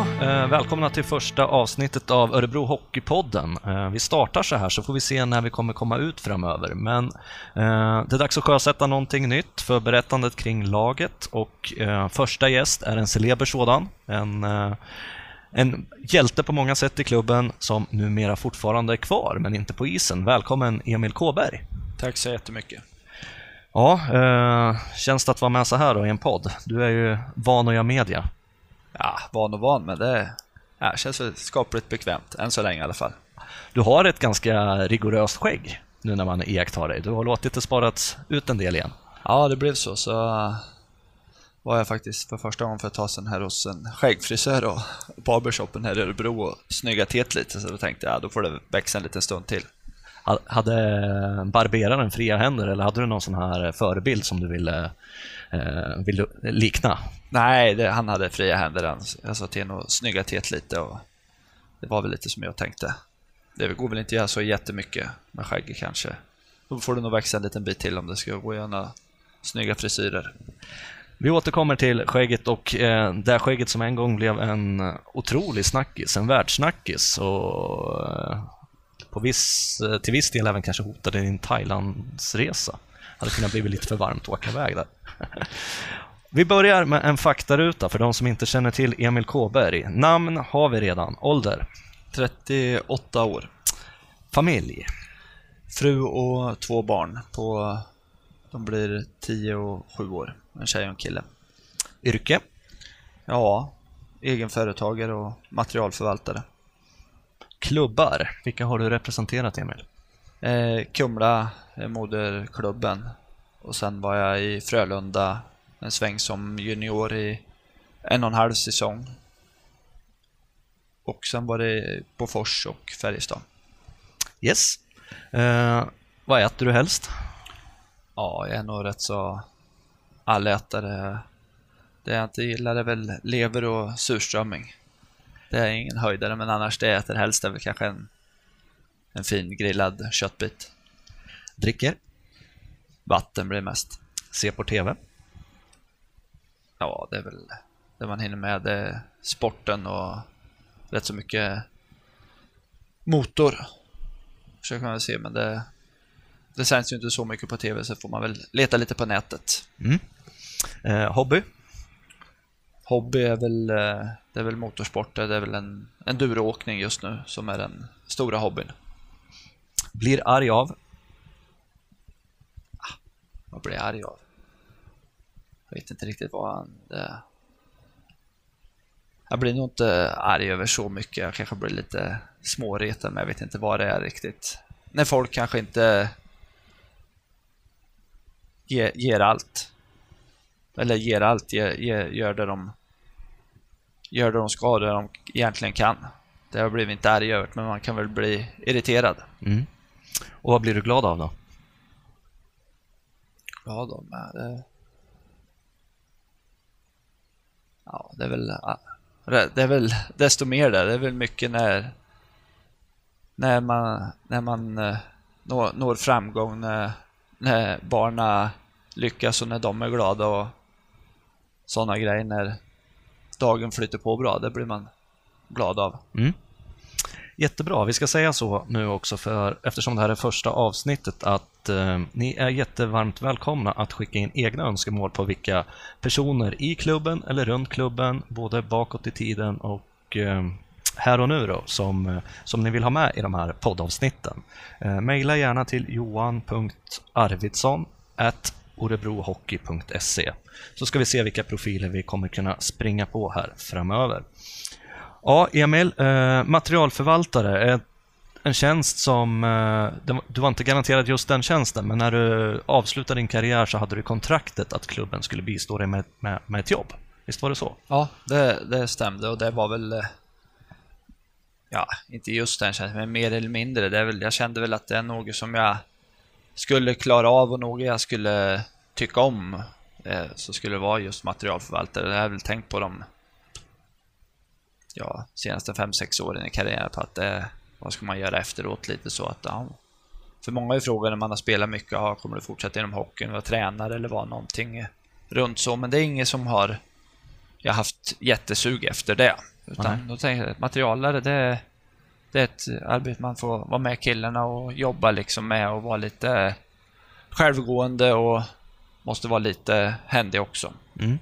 Ja, eh, välkomna till första avsnittet av Örebro Hockeypodden. Eh, vi startar så här så får vi se när vi kommer komma ut framöver. Men eh, det är dags att sjösätta någonting nytt för berättandet kring laget och första gäst är en celeber sådan. En, en hjälte på många sätt i klubben som numera fortfarande är kvar men inte på isen. Välkommen Emil Kåberg. Tack så jättemycket. Ja, känns det att vara med så här då i en podd? Du är ju van att göra media. Ja, van och van, men det ja, känns väl skapligt bekvämt, än så länge i alla fall. Du har ett ganska rigoröst skägg nu när man iakttar dig. Du har låtit det sparats ut en del igen. Ja, det blev så. Så var jag faktiskt för första gången för ett tag sedan här hos en skäggfrisör och barbershopen här i Örebro och snyggat till lite. Så då tänkte jag, ja, då får det växa en liten stund till. Hade barberaren fria händer eller hade du någon sån här förebild som du ville, eh, ville likna? Nej, det, han hade fria händer. Jag sa till honom att snygga till lite och det var väl lite som jag tänkte. Det går väl inte att göra så jättemycket med skägget kanske. Då får det nog växa en liten bit till om det ska gå att göra några snygga frisyrer. Vi återkommer till skägget och eh, det skägget som en gång blev en otrolig snackis, en världssnackis och eh, på viss, eh, till viss del även kanske hotade din Thailandsresa. hade kunnat bli lite för varmt att åka iväg där. Vi börjar med en faktaruta för de som inte känner till Emil Kåberg. Namn har vi redan. Ålder? 38 år. Familj? Fru och två barn. På, de blir 10 och 7 år. En tjej och en kille. Yrke? Ja, egenföretagare och materialförvaltare. Klubbar? Vilka har du representerat, Emil? Eh, Kumla är moderklubben. Och sen var jag i Frölunda en sväng som junior i en och en halv säsong. Och sen var det Bofors och Färjestad. Yes. Eh, vad äter du helst? Ja, jag är nog rätt så allätare. Det jag inte gillar är väl lever och surströmming. Det är ingen höjdare, men annars det jag äter helst är väl kanske en, en fin grillad köttbit. Dricker? Vatten blir mest. Se på TV? Ja, det är väl det man hinner med. Det är sporten och rätt så mycket motor. Försöker man väl se, men det, det sänds ju inte så mycket på TV så får man väl leta lite på nätet. Mm. Eh, hobby? Hobby är väl, eh, det är väl motorsport. Det är väl en enduroåkning just nu som är den stora hobbyn. Blir arg av? Ah, vad blir jag arg av? Jag vet inte riktigt vad han... Det... Jag blir nog inte arg över så mycket. Jag kanske blir lite småretad, men jag vet inte vad det är riktigt. När folk kanske inte ger, ger allt. Eller ger allt, ger, ger, gör det de gör det de ska, det de egentligen kan. Det har blivit inte arg över, men man kan väl bli irriterad. Mm. Och vad blir du glad av då? Glad av? Det... Ja, det är väl det är väl desto mer där. Det är väl mycket när när man, när man eh, når, når framgång, när, när barnen lyckas och när de är glada och sådana grejer. När dagen flyter på bra, det blir man glad av. Mm. Jättebra. Vi ska säga så nu också, för eftersom det här är första avsnittet, att eh, ni är jättevarmt välkomna att skicka in egna önskemål på vilka personer i klubben eller runt klubben, både bakåt i tiden och eh, här och nu då, som, eh, som ni vill ha med i de här poddavsnitten. Eh, maila gärna till johan.arvidsson orebrohockey.se så ska vi se vilka profiler vi kommer kunna springa på här framöver. Ja, Emil, eh, materialförvaltare är en tjänst som, eh, du var inte garanterad just den tjänsten, men när du avslutade din karriär så hade du kontraktet att klubben skulle bistå dig med, med, med ett jobb. Visst var det så? Ja, det, det stämde och det var väl, eh, ja, inte just den tjänsten, men mer eller mindre. Det är väl, jag kände väl att det är något som jag skulle klara av och något jag skulle tycka om. Eh, så skulle det vara just materialförvaltare. Det har jag väl tänkt på dem ja, senaste 5-6 åren i karriären på att det, vad ska man göra efteråt lite så att ja, för många är frågan när man har spelat mycket, ja, kommer du fortsätta inom hockeyn, vara tränare eller vara någonting runt så, men det är ingen som har jag haft jättesug efter det. Utan Nej. då tänker jag att materialare, det, det är ett arbete man får vara med killarna och jobba liksom med och vara lite självgående och måste vara lite händig också. Mm.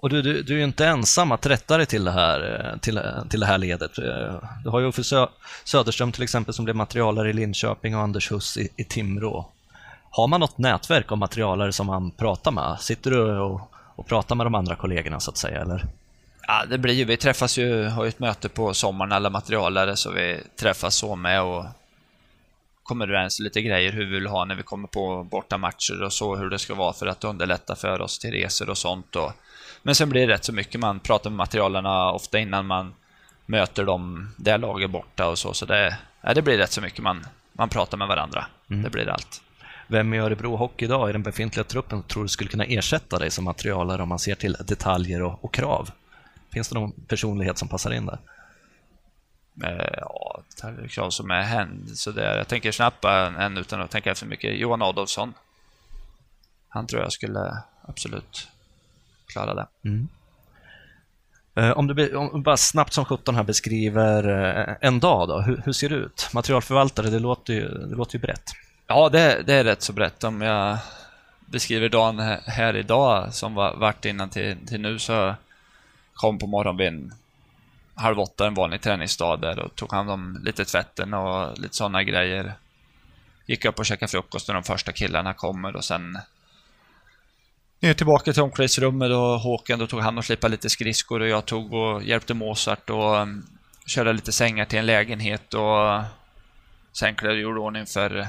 Och du, du, du är ju inte ensam att rätta dig till det här, eh, till, till det här ledet. Eh, Du har ju Uffe Sö Söderström till exempel som blev materialare i Linköping och Anders Huss i, i Timrå. Har man något nätverk av materialare som man pratar med? Sitter du och, och pratar med de andra kollegorna så att säga, eller? Ja, det blir ju, vi träffas ju, har ju ett möte på sommaren alla materialare så vi träffas så med och kommer överens lite grejer hur vi vill ha när vi kommer på bortamatcher och så hur det ska vara för att underlätta för oss till resor och sånt. Och, men sen blir det rätt så mycket man pratar med materialarna ofta innan man möter dem, det laget borta och så. Så det, ja, det blir rätt så mycket man, man pratar med varandra. Det blir allt. Vem i Örebro Hockey idag i den befintliga truppen tror du skulle kunna ersätta dig som materialare om man ser till detaljer och, och krav? Finns det någon personlighet som passar in där? Eh, Ja, det krav som är händ. Så jag tänker snabbt en, en utan att tänka för mycket. Johan Adolfsson. Han tror jag skulle absolut klara det. Eh, Om du, om bara snabbt som 17 här beskriver eh, en dag, då, hur, hur ser det ut? Materialförvaltare, det låter ju, det låter ju brett. Ja, det, det är rätt så brett. Om jag beskriver dagen här- idag som var, vart innan till, till nu så kom på en halv åtta en vanlig träningsdag där och tog hand om lite tvätten och lite sådana grejer. Gick upp och käkade frukost när de första killarna kommer och sen ner tillbaka till omklädningsrummet och Håkan då tog han och slipade lite skridskor och jag tog och hjälpte Mozart och um, körde lite sängar till en lägenhet och sen klädde jag ordning för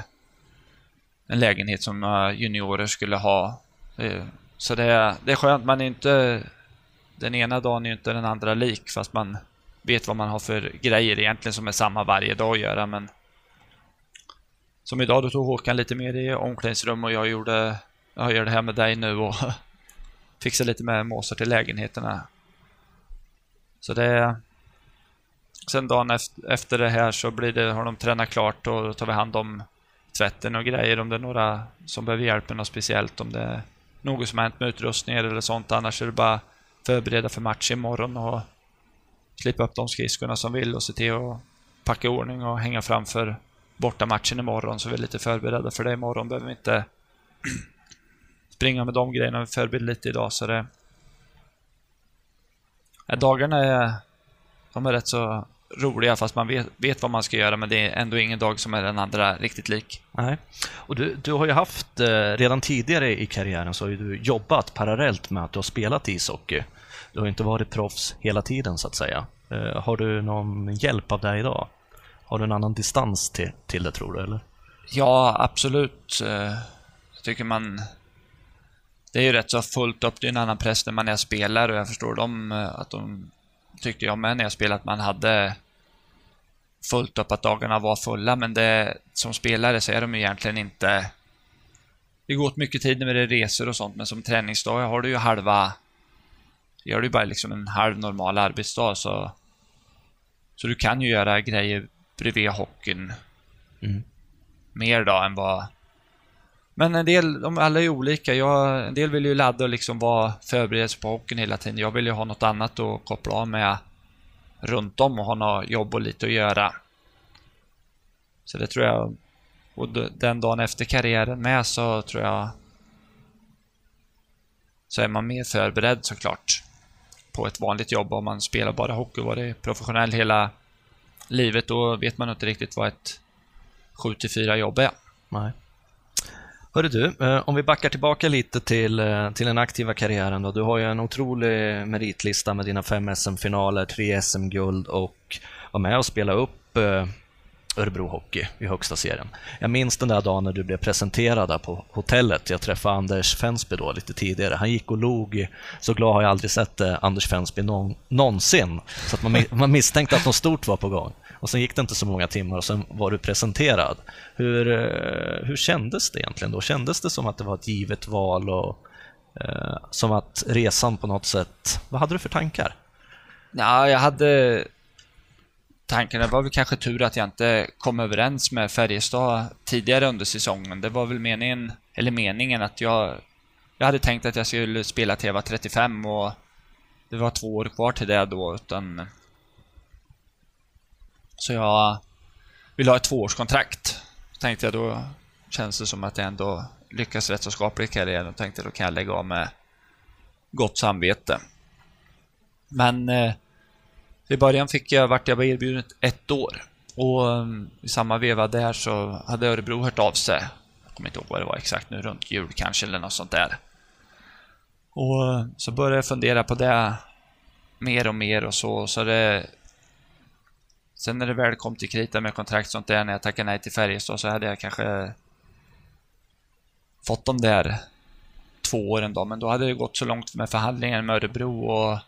en lägenhet som juniorer skulle ha. Eh, så det är, det är skönt, man är inte... Den ena dagen är ju inte den andra lik, fast man vet vad man har för grejer egentligen som är samma varje dag att göra, men... Som idag, då tog Håkan lite mer i omklädningsrum och jag gjorde... Jag gör det här med dig nu och fixar lite med Mozart i lägenheterna. Så det. Sen dagen efter, efter det här så blir det, har de tränat klart och då tar vi hand om tvätten och grejer om det är några som behöver hjälp med något speciellt. Om det är något som har hänt med utrustningar eller sånt. Annars är det bara förbereda för match imorgon och slipa upp de skridskorna som vill och se till att packa i ordning och hänga framför bortamatchen imorgon så vi är lite förberedda för det imorgon. Behöver vi inte springa med de grejerna. Vi förbereder lite idag så det... Dagarna är... De är rätt så roliga fast man vet, vet vad man ska göra men det är ändå ingen dag som är den andra riktigt lik. Nej. Och du, du har ju haft, eh, redan tidigare i karriären så har ju du jobbat parallellt med att du har spelat ishockey. Du har ju inte varit proffs hela tiden så att säga. Eh, har du någon hjälp av det idag? Har du en annan distans till, till det tror du eller? Ja, absolut. Eh, jag tycker man... Det är ju rätt så fullt upp. Det är en annan press när man är spelare och jag förstår dem eh, att de tyckte jag med när jag spelade att man hade fullt upp, att dagarna var fulla, men det, som spelare så är de ju egentligen inte... Det går åt mycket tid när det är resor och sånt, men som träningsdag har du ju halva... Gör du ju bara liksom en halv normal arbetsdag så... Så du kan ju göra grejer bredvid hockeyn Mm. mer då än vad... Men en del, de alla är olika. Jag, en del vill ju ladda och liksom vara förberedd på hockeyn hela tiden. Jag vill ju ha något annat att koppla av med runt om och ha något jobb och lite att göra. Så det tror jag... Och den dagen efter karriären med så tror jag... Så är man mer förberedd såklart. På ett vanligt jobb om man spelar bara hockey och varit professionell hela livet. Då vet man inte riktigt vad ett 7-4 jobb är. Nej. Hörru du, eh, om vi backar tillbaka lite till, eh, till den aktiva karriären då. Du har ju en otrolig meritlista med dina fem SM-finaler, tre SM-guld och var med och spela upp eh, Örebro Hockey i högsta serien. Jag minns den där dagen när du blev presenterad där på hotellet. Jag träffade Anders Fensby då lite tidigare. Han gick och log. Så glad har jag aldrig sett eh, Anders Fensby någon, någonsin. Så att man, man misstänkte att något stort var på gång. Och sen gick det inte så många timmar och sen var du presenterad. Hur, eh, hur kändes det egentligen då? Kändes det som att det var ett givet val och eh, som att resan på något sätt... Vad hade du för tankar? Ja, jag hade tanken, det var väl kanske tur att jag inte kom överens med Färjestad tidigare under säsongen. Det var väl meningen, eller meningen att jag, jag hade tänkt att jag skulle spela till jag var 35 och det var två år kvar till det då, utan... Så jag ville ha ett tvåårskontrakt. Tänkte jag då känns det som att jag ändå lyckas rätt så skapligt i karriären och tänkte då kan jag lägga av med gott samvete. Men eh, i början fick jag, vart jag var erbjuden ett år. Och um, i samma veva där så hade Örebro hört av sig. Jag kommer inte ihåg vad det var exakt nu, runt jul kanske eller något sånt där. Och um, så började jag fundera på det mer och mer och så. så det, sen när det väl kom till krita med kontrakt och sånt där, när jag tackade nej till Färjestad så hade jag kanske fått de där två åren då, men då hade det gått så långt med förhandlingen med Örebro och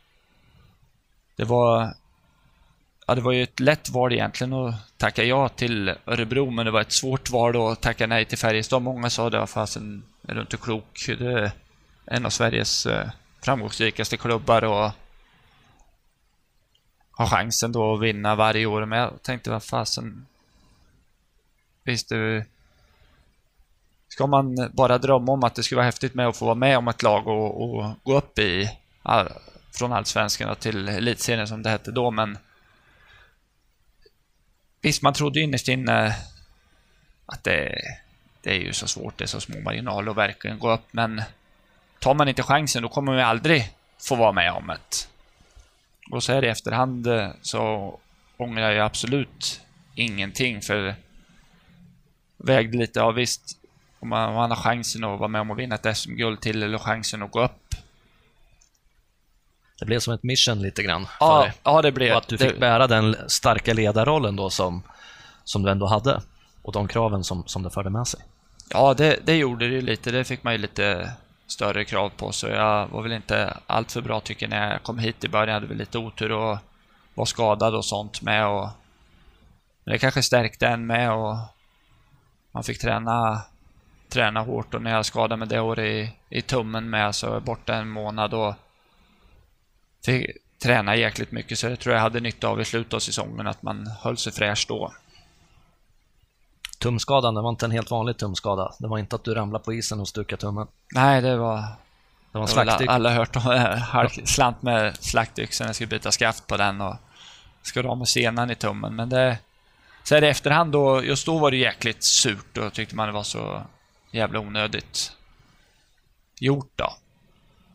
det var Ja, det var ju ett lätt val egentligen att tacka ja till Örebro, men det var ett svårt val att tacka nej till Färjestad. Många sa det, fasen, är du inte klok? Det är en av Sveriges eh, framgångsrikaste klubbar och har chansen då att vinna varje år. Men jag tänkte, vad fasen... Visst, du... Ska man bara drömma om att det skulle vara häftigt med att få vara med om ett lag och, och gå upp i... Från Allsvenskan till Elitserien som det hette då, men Visst, man trodde innerst inne att det, det är ju så svårt, det är så små marginaler att verkligen gå upp, men tar man inte chansen då kommer man aldrig få vara med om det. Och så här i efterhand eh, så ångrar jag absolut ingenting, för vägde lite, ja visst, om man, om man har chansen att vara med om att vinna ett SM-guld till eller chansen att gå upp det blev som ett mission lite grann. Ja, för ja det blev Och att du fick det... bära den starka ledarrollen då som, som du ändå hade och de kraven som, som det förde med sig. Ja, det, det gjorde det ju lite. Det fick man ju lite större krav på, så jag var väl inte allt för bra tycker jag när jag kom hit i början. Jag hade väl lite otur och var skadad och sånt med. Och... Men det kanske stärkte en med och man fick träna, träna hårt och när jag skadade mig det året i, i tummen med så var borta en månad och fick träna jäkligt mycket, så det tror jag hade nytta av i slutet av säsongen, att man höll sig fräsch då. Tumskadan, det var inte en helt vanlig tumskada. Det var inte att du ramlade på isen och stukade tummen. Nej, det var... Det var slaktyxa. Alla hört om det. Slant med slaktyxan, jag skulle byta skaft på den och skulle ha med senan i tummen, men det... Så här i efterhand då, just då var det jäkligt surt och tyckte man det var så jävla onödigt gjort då.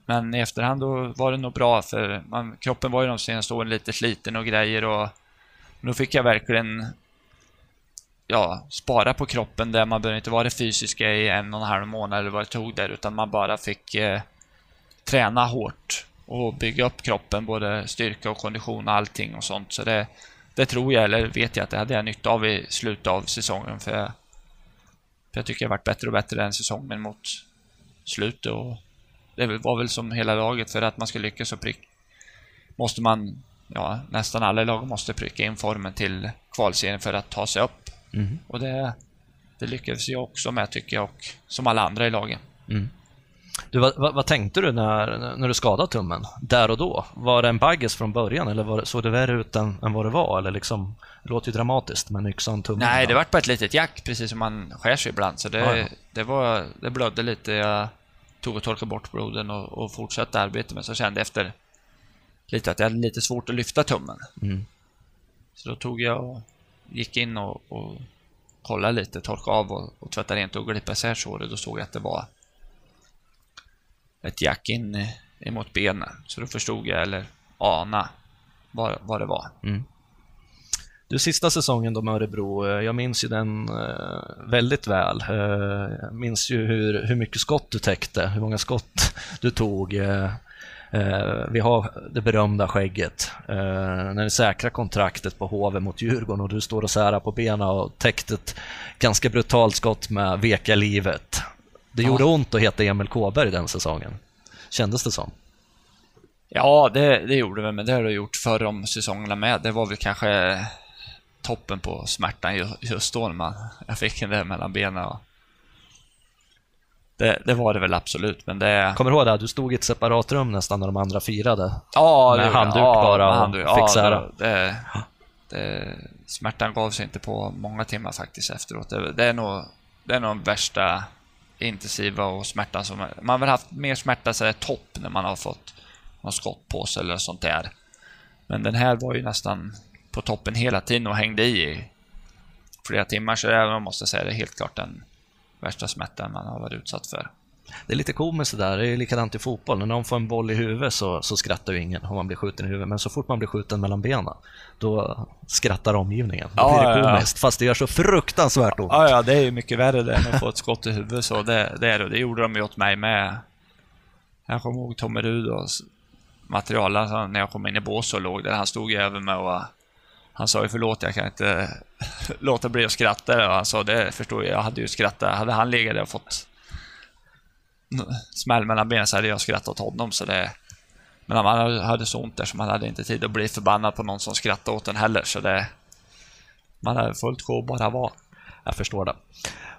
Men i efterhand då var det nog bra för man, kroppen var ju de senaste åren lite sliten och grejer och då fick jag verkligen ja, spara på kroppen där man behöver inte vara det fysiska i en och en halv månad eller vad det tog där utan man bara fick eh, träna hårt och bygga upp kroppen, både styrka och kondition och allting och sånt. Så det, det tror jag, eller vet jag att det hade jag nytta av i slutet av säsongen för jag, för jag tycker jag varit bättre och bättre den säsongen mot slutet och det var väl som hela laget, för att man ska lyckas så prick, måste man, ja, nästan alla lag måste pricka in formen till kvalserien för att ta sig upp. Mm. Och det, det lyckades jag också med tycker jag, och som alla andra i lagen. Mm. Du, vad, vad, tänkte du när, när du skadade tummen, där och då? Var det en baggis från början eller var, såg det värre ut än, än vad det var? Eller liksom, det låter ju dramatiskt med en yxa och tummen. Nej, det var bara ett litet jack, precis som man skär sig ibland. Så det, ja, ja. det, var, det blödde lite. Jag tog och torkade bort bloden och, och fortsatte arbeta men så kände jag efter lite att jag hade lite svårt att lyfta tummen. Mm. Så då tog jag och gick in och, och kollade lite, torkade av och, och tvättade rent och glipade isär såret. Då såg jag att det var ett jack in emot benen. Så då förstod jag, eller ana, vad, vad det var. Mm. Du, sista säsongen då med Örebro, eh, jag minns ju den eh, väldigt väl. Eh, jag minns ju hur, hur mycket skott du täckte, hur många skott du tog. Vi har det berömda skägget. När ni säkrar kontraktet på HV mot Djurgården och du står och särar på benen och täckte ett ganska brutalt skott med veka livet. Det gjorde ont att heta Emil Kåberg den säsongen. Kändes det som? Ja, det, det gjorde det, men det har det gjort förr om säsongerna med. Det var väl kanske toppen på smärtan just då när man, jag fick den där mellan benen. Och det, det, var det väl absolut, men det... Kommer du ihåg det? Du stod i ett separat rum nästan när de andra firade. Ja, med handduk ja, bara och handduk, fixa ja, det, det, Smärtan gav sig inte på många timmar faktiskt efteråt. Det, det är nog det är nog den värsta intensiva och smärtan som... Man har väl haft mer smärta så här topp när man har fått någon skottpåse eller sånt där. Men den här var ju nästan på toppen hela tiden och hängde i flera timmar. Så jag måste säga det är helt klart den värsta smärtan man har varit utsatt för. Det är lite komiskt det där. Det är likadant i fotboll. När någon får en boll i huvudet så, så skrattar ju ingen om man blir skjuten i huvudet. Men så fort man blir skjuten mellan benen, då skrattar omgivningen. Då Ja, blir det ja, ja. komiskt, fast det gör så fruktansvärt ont. Ja, ja, det är ju mycket värre det än att få ett skott i huvudet. Så det, det är det. Det gjorde de ju åt mig med. Jag kommer ihåg Tommy Rudos material alltså, när jag kom in i bås och låg där. Han stod ju över mig och han sa ju förlåt, jag kan inte låta bli att skratta. Och han sa det förstår jag, jag hade ju skrattat. Hade han legat där och fått smäll mellan benen så hade jag skrattat åt honom. Så det, men han hade så ont där så man hade inte tid att bli förbannad på någon som skrattade åt en heller. Så det, man hade fullt sjå att bara vara. Jag förstår det.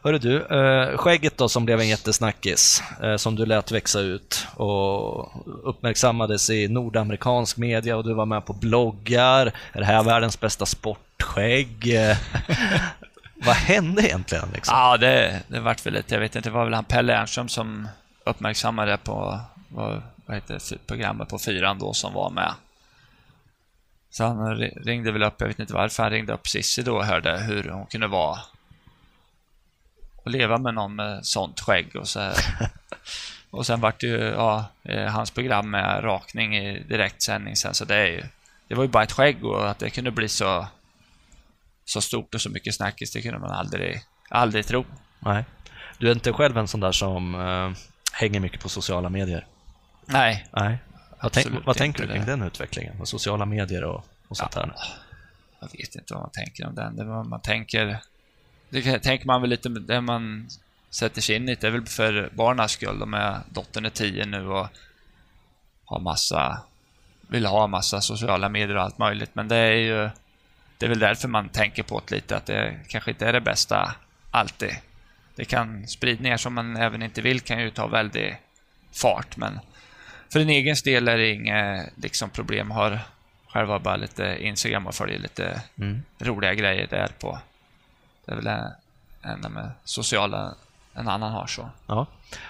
Hörru du, eh, skägget då som blev en jättesnackis, eh, som du lät växa ut och uppmärksammades i nordamerikansk media och du var med på bloggar. Är det här världens bästa sportskägg? Vad hände egentligen? Liksom? Ja, det, det vart väl lite, jag vet inte, det var väl han Pelle Ernström som uppmärksammade det på, vad, vad heter det, programmet på fyran då som var med. Så han ringde väl upp, jag vet inte varför, han ringde upp Cissi då och hörde hur hon kunde vara och leva med någon med sånt skägg och så här. Och sen vart det ju, ja, eh, hans program med rakning i direktsändning sen, så det är ju, det var ju bara ett skägg och att det kunde bli så, så stort och så mycket snackis, det kunde man aldrig, aldrig tro. Nej. Du är inte själv en sån där som eh, hänger mycket på sociala medier? Nej, Nej. Vad, tänk, vad tänker du kring det. den utvecklingen? Med sociala medier och, och sånt där? jag vet inte vad man tänker om den. Det var man tänker... Det tänker man väl lite det man sätter sig in i. Det är väl för barnens skull. De är, dottern är tio nu och har massa... Vill ha massa sociala medier och allt möjligt. Men det är ju... Det är väl därför man tänker på det lite, att det kanske inte är det bästa alltid. Det kan, spridningar som man även inte vill kan ju ta väldigt fart, men för en egen del är det inget liksom, problem. Har själv har bara lite Instagram och följer lite Mm. roliga grejer där på. Det är väl en, en med sociala en annan har så. Ja.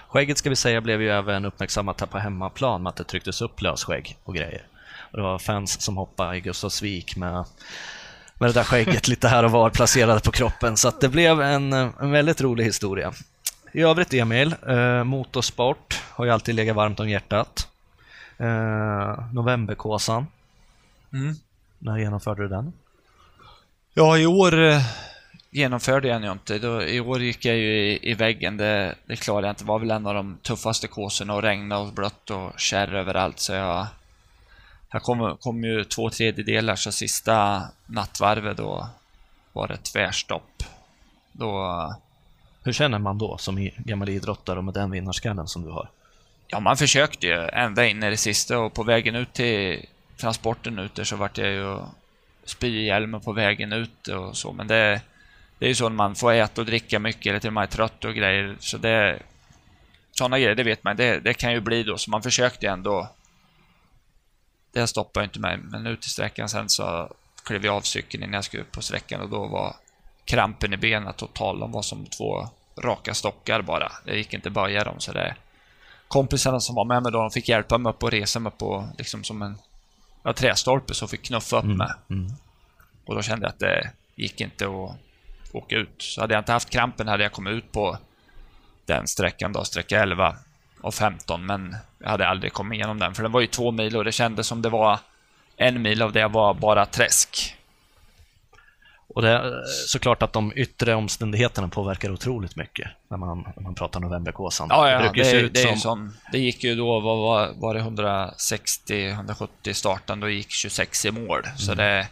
Skägget ska vi säga blev ju även uppmärksammat här på hemmaplan med att det trycktes upp lösskägg och grejer. Och det var fans som hoppade i Gustavsvik med, med det där skägget lite här och var placerade på kroppen. Så att det blev en, en väldigt rolig historia. I övrigt Emil, eh, motorsport har ju alltid legat varmt om hjärtat. Eh, Novemberkåsan, Mm. när genomförde du den? Ja, i år eh, genomförde jag ju inte. Då, I år gick jag ju i, i väggen. Det, det klarade jag inte. Det var väl en av de tuffaste kurserna och regna och blött och kärr överallt. Så jag, jag kom, kom ju två tredjedelar, så sista nattvarvet då var det tvärstopp. Då, Hur känner man då som gammal idrottare och med den vinnarskallen som du har? ja, man försökte ju ända in i det sista och på vägen ut till transporten ut där så vart jag ju spy i hjälmen på vägen ut och så. Men det, det är ju så man får äta och dricka mycket eller till och med är trött och grejer. Så det... Sådana grejer, det vet man. Det, det kan ju bli då. Så man försökte ändå. Det stoppade inte mig. Men ut i sträckan sen så klev jag av cykeln innan jag skulle upp på sträckan och då var krampen i benen total. De var som två raka stockar bara. Det gick inte att böja dem. Så det... Kompisarna som var med mig då, de fick hjälpa mig upp och resa mig på liksom som en ja, trästolpe så fick knuffa upp mig. Mm. Och då kände jag att det gick inte att åka ut. Så hade jag inte haft krampen hade jag kommit ut på den sträckan då, sträcka 11 och 15, men jag hade aldrig kommit igenom den. För den var ju två mil och det kändes som det var en mil av det var bara träsk. Och det är såklart att de yttre omständigheterna påverkar otroligt mycket när man, när man pratar novemberkåsan. Ja, ja, det, se det, ut det, som... sån, det gick ju då, var, var det 160-170 starten, då gick 26 i mål. Så det...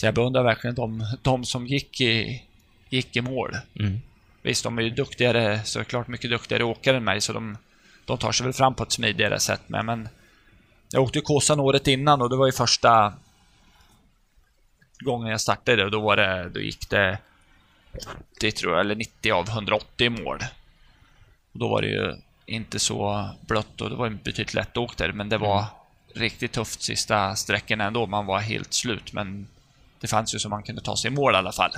Så jag beundrar verkligen de, de som gick i, gick i mål. Mm. Visst, de är ju duktigare, såklart mycket duktigare åkare än mig, så de, de tar sig väl fram på ett smidigare sätt med, men jag åkte ju Kåsan året innan och det var ju första gången jag startade och då var det, då gick det, det tror jag, eller 90 av 180 i mål. Och då var det ju inte så blött och det var betydligt lättåkt där, men det var riktigt tufft sista sträckorna ändå. Man var helt slut, men det fanns ju så man kunde ta sig i mål i alla fall.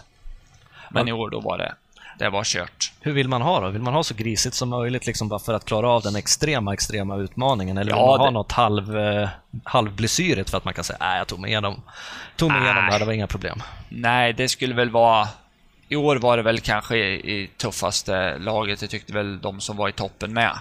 Men i år då var det det var kört. Hur vill man ha då? Vill man ha så grisigt som möjligt liksom bara för att klara av den extrema, extrema utmaningen? Eller vill Ja, man ha det- något halv, eh, halvblesyrigt för att man kan säga nej, jag tog mig igenom, tog mig igenom det här, det var inga problem. Nej, det skulle väl vara... I år var det väl kanske i, i tuffaste laget. Jag tyckte väl de som var i toppen med.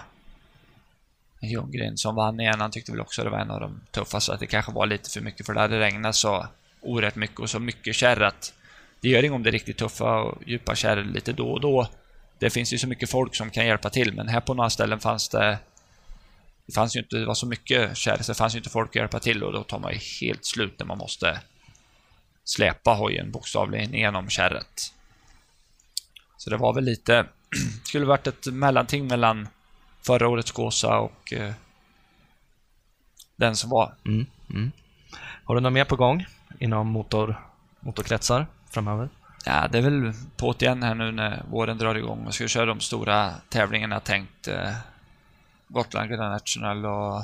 Ljunggren som vann igen, han tyckte väl också det var en av de tuffaste. Att det kanske var lite för mycket för det hade regnat så orätt mycket och så mycket kärr att det gör inget om det är riktigt tuffa och djupa kärr lite då och då. Det finns ju så mycket folk som kan hjälpa till, men här på några ställen fanns det det fanns ju inte, det var så mycket kärr så det fanns ju inte folk att hjälpa till och då tar man ju helt slut när man måste släpa hojen bokstavligen genom kärret. Så det var väl lite, skulle varit ett mellanting mellan förra årets Gåsa och eh, den som var. Mm, mm. Har du något mer på gång inom motor, motorkretsar framöver? Ja, det är väl på igen här nu när våren drar igång och ska köra de stora tävlingarna tänkt eh, Gotland Grand National och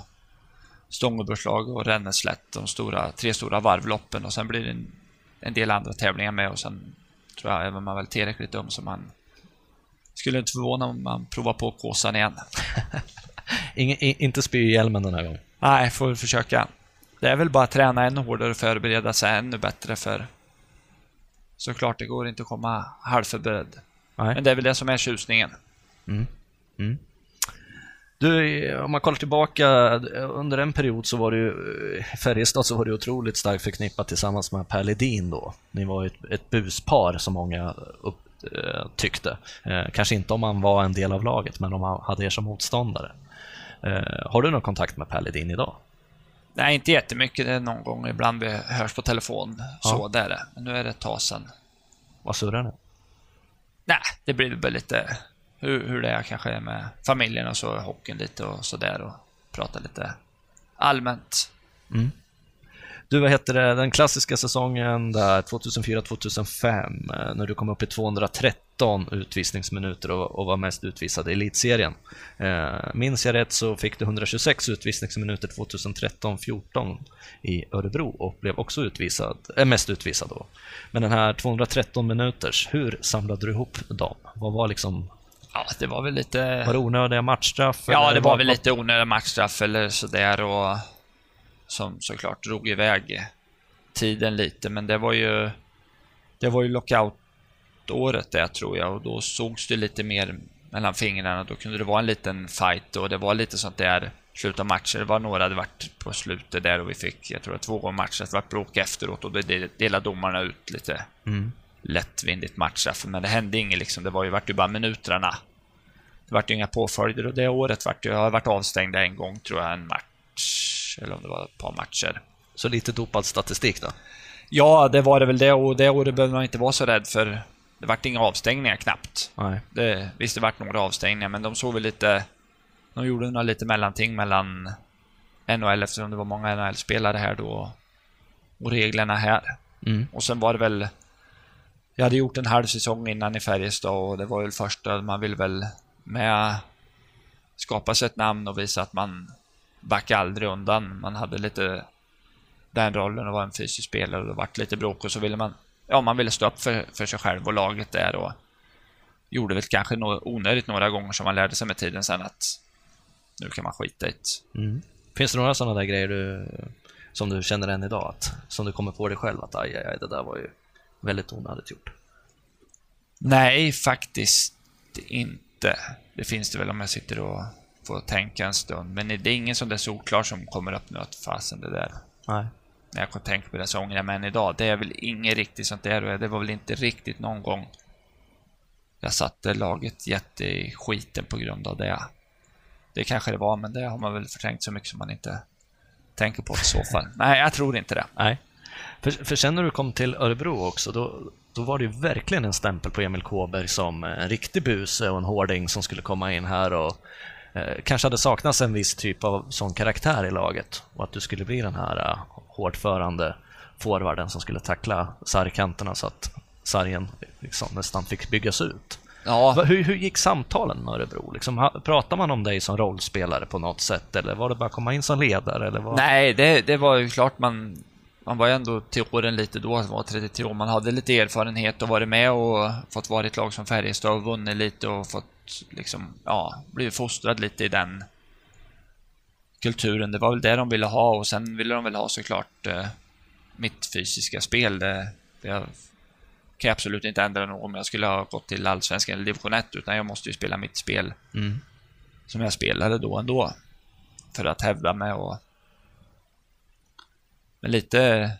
Stångebörslag och Renneslätt, de stora, tre stora varvloppen och sen blir det en, en del andra tävlingar med och sen tror jag även man väl tillräckligt dum så man skulle inte förvåna om man provar på Kåsan igen. Ingen, i, inte spy i hjälmen den här gången. Nej, får väl försöka. Det är väl bara att träna ännu hårdare och förbereda sig ännu bättre för såklart, det går inte att komma halvförberedd. Nej. Men det är väl det som är tjusningen. Mm. Mm. Du, om man kollar tillbaka, under en period så var det ju, i Färjestad så var det otroligt starkt förknippat tillsammans med Per Ledin då. Ni var ju ett, ett buspar som många upp, eh, tyckte. Eh, kanske inte om man var en del av laget, men om man hade er som motståndare. Eh, har du någon kontakt med Per Ledin idag? Nej, inte jättemycket. Det är någon gång ibland vi hörs på telefon. Så, Ja. där är det. Men nu är det ett tag sedan. Vad surrar ni? Nej, det blir väl lite hur, hur det är kanske med familjen och så hockeyn lite och sådär och prata lite allmänt. Mm. Du, vad heter det, den klassiska säsongen där 2004-2005 eh, när du kom upp i 213 utvisningsminuter och, och var mest utvisad i elitserien. Eh, minns jag rätt så fick du 126 utvisningsminuter 2013-14 i Örebro och blev också utvisad, äh, mest utvisad då. Men den här 213 minuters, hur samlade du ihop dem? Vad var liksom, Ja, det var väl lite... var det onödiga matchstraff? Ja, det var vad- väl lite onödiga matchstraff eller sådär och som såklart drog iväg tiden lite, men det var ju det var ju lockout-året det tror jag och då sågs det lite mer mellan fingrarna. Då kunde det vara en liten fight och det var lite sånt där sluta matcher. Det var några hade varit på slutet där och vi fick, jag tror att två gånger matcher, det var bråk efteråt och då delade domarna ut lite Mm. lättvindigt matchstraff, men det hände inget liksom. Det var ju, vart ju bara minuterna. Det vart ju inga påföljder och det året vart jag har varit avstängd en gång tror jag, en match. Eller om det var ett par matcher. Så lite dopad statistik då? Ja, det var det väl det och det året behövde man inte vara så rädd för. Det vart inga avstängningar knappt. Nej. Det, visst, det vart några avstängningar, men de såg väl lite... De gjorde några lite mellanting mellan NHL, eftersom det var många NHL-spelare här då, och reglerna här. Mm. Och sen var det väl... Jag hade gjort en halv säsong innan i Färjestad och det var väl första, man vill väl med skapa sig ett namn och visa att man backar aldrig undan. Man hade lite den rollen och var en fysisk spelare och det vart lite bråk och så ville man, ja man ville stå upp för, för sig själv och laget där och gjorde väl kanske no onödigt några gånger som man lärde sig med tiden sen att nu kan man skita i det. Mm. Finns det några sådana där grejer du, som du känner än idag, att, som du kommer på dig själv att aj, aj, aj, det där var ju väldigt onödigt gjort? Nej, faktiskt inte. Det finns det väl om jag sitter och får tänka en stund. Men det är ingen sån där solklar som kommer upp nu att fasen det där. Nej. När jag tänker på det så ångrar jag mig än idag. Det är väl inget riktigt sånt där det var väl inte riktigt någon gång jag satte laget jätte i skiten på grund av det. Det kanske det var, men det har man väl förträngt så mycket som man inte tänker på i så fall. Nej, jag tror inte det. Nej. För, för sen när du kom till Örebro också, då, då var det ju verkligen en stämpel på Emil Kåberg som en riktig buse och en hårding som skulle komma in här och eh, kanske hade saknats en viss typ av sån karaktär i laget och att du skulle bli den här eh, hårdförande forwarden som skulle tackla sargkanterna så att sargen liksom nästan fick byggas ut. Ja, Hur, hur gick samtalen med Örebro? Liksom, pratar man om dig som rollspelare på något sätt eller var det bara att komma in som ledare? Eller vad? Nej, det, det var ju klart man... man var ju ändå till åren lite då, var 33 år, man hade lite erfarenhet och varit med och fått vara i ett lag som Färjestad och vunnit lite och fått liksom, ja, blivit fostrad lite i den kulturen. Det var väl det de ville ha och sen ville de väl ha såklart eh, mitt fysiska spel. Det, det kan jag absolut inte ändra något om jag skulle ha gått till Allsvenskan eller Division 1, utan jag måste ju spela mitt spel Mm. som jag spelade då ändå. För att hävda mig och... Men lite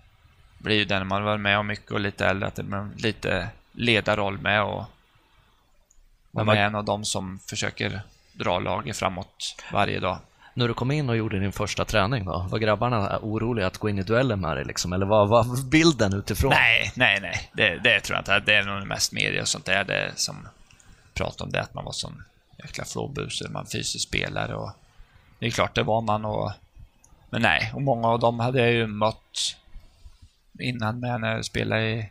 blir ju det när man var med om mycket och lite äldre, att det blir lite ledarroll med och är vad- en av dem som försöker dra laget framåt varje dag. När du kom in och gjorde din första träning då, var grabbarna oroliga att gå in i duellen med dig liksom? Eller vad var bilden utifrån? Nej, nej, nej. Det, det tror jag inte. Det är nog mest media och sånt där det som pratar om det, att man var sån jäkla flåbus, man fysiskt spelare och det är klart, det var man och men nej, och många av dem hade jag ju mött innan med när jag spelade i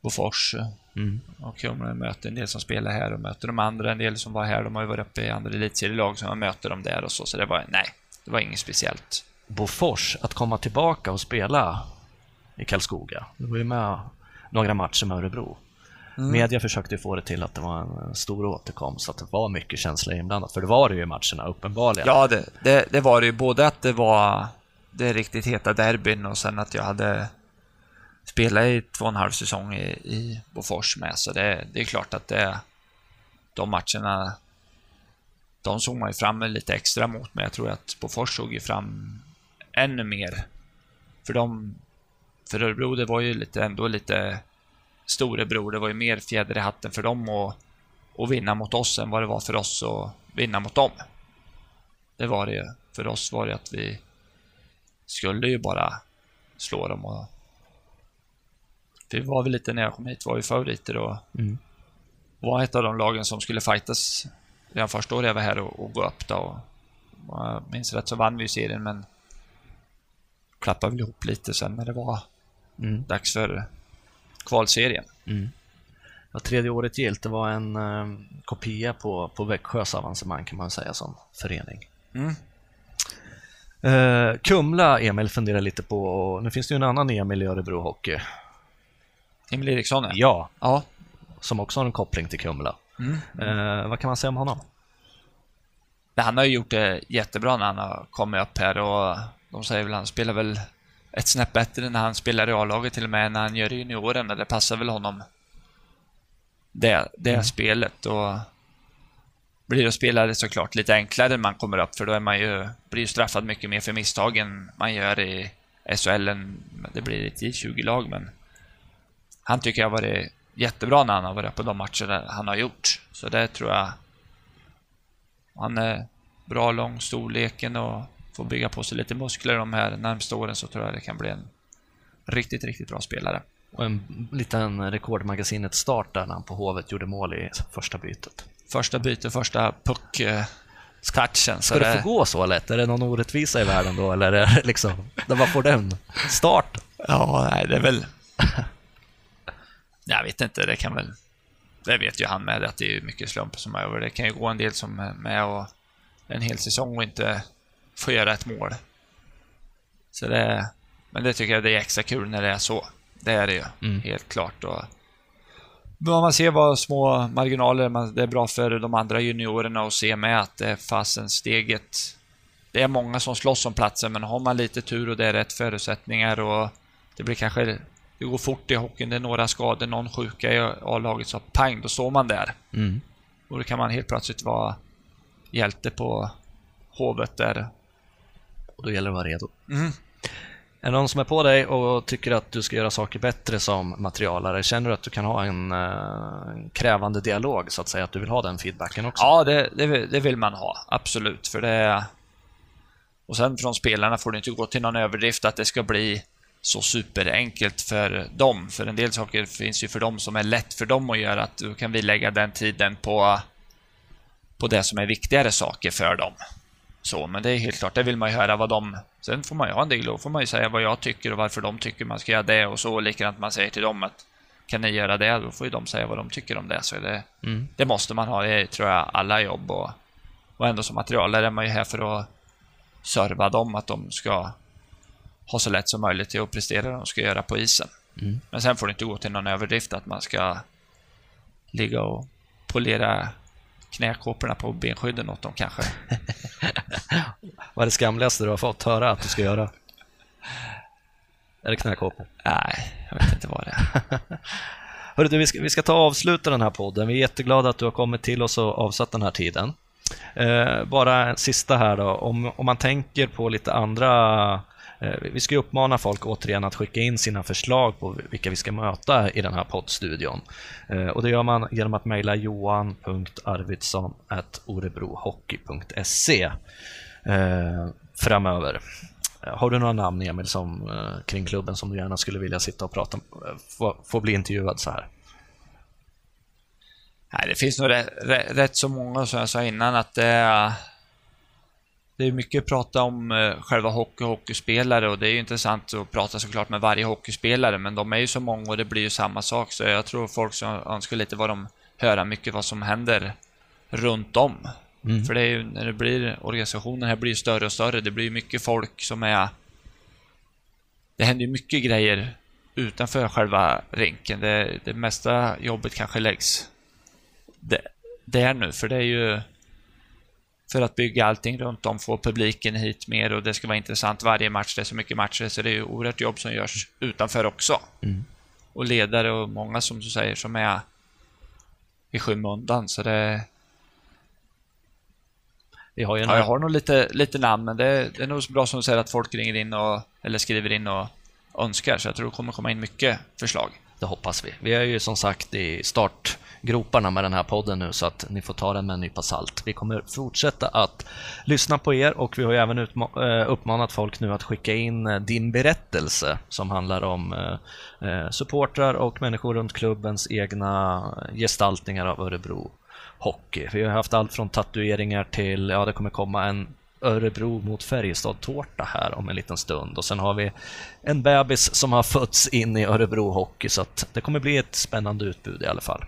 Bofors Mm. och jag möter en del som spelar här och möter de andra, en del som var här, de har ju varit uppe i andra elitserielag, så man möter dem där och så, så det var, nej, det var inget speciellt. Bofors, att komma tillbaka och spela i Karlskoga. Du var ju med några matcher med Örebro. Mm. Media försökte ju få det till att det var en stor återkomst, att det var mycket känslor inblandat. För det var det ju i matcherna, uppenbarligen. Ja, det, det, det var det ju. Både att det var det riktigt heta derbyn och sen att jag hade spelade i två och en halv säsong i, i Bofors med. Så det, det är klart att det, de matcherna, de såg man ju fram lite extra mot. Men jag tror att Bofors såg ju fram ännu mer. För de, för Örebro, det var ju lite, ändå lite storebror. Det var ju mer fjäder i hatten för dem att, att vinna mot oss än vad det var för oss att vinna mot dem. Det var det ju. För oss var det att vi skulle ju bara slå dem och... Vi var väl lite när jag kom hit, var ju favoriter och Mm. var ett av de lagen som skulle fightas redan första året jag var här och, och gå upp då. Och, om jag minns rätt så vann vi serien men klappade väl ihop lite sen när det var Mm. dags för kvalserien. Mm. Ja, tredje året gilt, det var en eh, kopia på, på Växjös avancemang kan man säga som förening. Mm. Eh, Kumla, Emil, funderar lite på, och nu finns det ju en annan Emil i Örebro Hockey. Emil Eriksson ja. Ja, ja. som också har en koppling till Kumla. Mm. Eh, vad kan man säga om honom? Han har ju gjort det jättebra när han har kommit upp här och de säger väl han spelar väl ett snäpp bättre när han spelar i A-laget till och med när han gör det i junioren. Det passar väl honom det, det Mm. spelet och blir att spela det såklart lite enklare när man kommer upp för då är man ju, blir ju straffad mycket mer för misstagen man gör i SHL än det blir i ett J20-lag men han tycker jag har varit jättebra när han har varit på de matcher han har gjort. Så det tror jag han är bra lång storleken och får bygga på sig lite muskler de här närmsta åren så tror jag det kan bli en riktigt, riktigt bra spelare. Och en liten rekordmagasinet start där när han på Hovet gjorde mål i första bytet. Första byte, första puck eh, touchen. Ska det få gå så lätt? Är det någon orättvisa i världen då, eller är det liksom, där man får den start? Ja, nej, det är väl... Jag vet inte, det kan väl... Det vet ju han med, att det är mycket slump som är över. Det kan ju gå en del som är med och en hel säsong och inte få göra ett mål. Så det... Men det tycker jag det är extra kul när det är så. Det är det ju, Mm. helt klart. Och man ser vad små marginaler, man- det är bra för de andra juniorerna att se med att det fasen steget. Det är många som slåss om platsen, men har man lite tur och det är rätt förutsättningar och det blir kanske, det går fort i hockeyn, det är några skador, någon sjuka i A-laget, så pang, då står man där. Mm. Och då kan man helt plötsligt vara hjälte på Hovet där. Och då gäller det att vara redo. Mm. Är det någon som är på dig och tycker att du ska göra saker bättre som materialare? Känner du att du kan ha en eh, krävande dialog, så att säga? Att du vill ha den feedbacken också? Ja, det, det, vill- det vill man ha. Absolut. För det. Och sen från spelarna får det inte gå till någon överdrift att det ska bli så superenkelt för dem. För en del saker finns ju för dem som är lätt för dem att göra. Att då kan vi lägga den tiden på, på det som är viktigare saker för dem. Så, men det är helt klart, det vill man ju höra vad de... Sen får man ju ha en del och får man ju säga vad jag tycker och varför de tycker man ska göra det och så. Och likadant man säger till dem att kan ni göra det? Då får ju de säga vad de tycker om det. Så det, Mm. det måste man ha, det tror jag, alla jobb. Och, och ändå som materialare är man ju här för att serva dem, att de ska ha så lätt som möjligt till att prestera det de ska göra på isen. Mm. Men sen får det inte gå till någon överdrift att man ska ligga och polera knäkåporna på benskydden åt dem kanske. Vad är det skamligaste du har fått höra att du ska göra? Är det knäkåpor? Nej, jag vet inte vad det är. Hörru, du, vi, ska, vi ska ta och avsluta den här podden. Vi är jätteglada att du har kommit till oss och avsatt den här tiden. Eh, bara en sista här då. Om, om man tänker på lite andra... Eh, vi ska ju uppmana folk återigen att skicka in sina förslag på vilka vi ska möta i den här poddstudion. Eh, och det gör man genom att mejla johan.arvidsson.orebrohockey.se eh, framöver. Har du några namn, Emil, som, kring klubben som du gärna skulle vilja sitta och prata få, få bli intervjuad så här? Nej, det finns nog rätt, rätt, rätt så många, som jag sa innan, att det är, det är mycket att prata om eh, själva hockey och hockeyspelare och det är ju intressant att prata såklart med varje hockeyspelare, men de är ju så många och det blir ju samma sak, så jag tror folk som önskar lite vad de höra mycket vad som händer runt om. Mm. För det är ju, när det blir, organisationen här blir större och större, det blir ju mycket folk som är... Det händer ju mycket grejer utanför själva rinken. Det, det mesta jobbet kanske läggs det, där nu, för det är ju för att bygga allting runt om, få publiken hit mer och det ska vara intressant varje match. Det är så mycket matcher, så det är ju oerhört jobb som görs utanför också. Mm. Och ledare och många som du säger som är i skymundan, så det... Vi har ju en Ja, jag har nog lite, lite namn, men det, det är nog så bra som du säger att folk ringer in och, eller skriver in och önskar, så jag tror det kommer komma in mycket förslag. Det hoppas vi. Vi är ju som sagt i startgroparna med den här podden nu så att ni får ta den med en nypa salt. Vi kommer fortsätta att lyssna på er och vi har ju även eh, uppmanat folk nu att skicka in eh, din berättelse som handlar om eh, supportrar och människor runt klubbens egna gestaltningar av Örebro Hockey. Vi har haft allt från tatueringar till, ja det kommer komma en Örebro mot Färjestad-tårta här om en liten stund och sen har vi en bebis som har fötts in i Örebro Hockey så att det kommer bli ett spännande utbud i alla fall.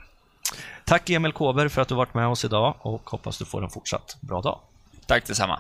Tack Emil Kåber för att du varit med oss idag och hoppas du får en fortsatt bra dag. Tack detsamma.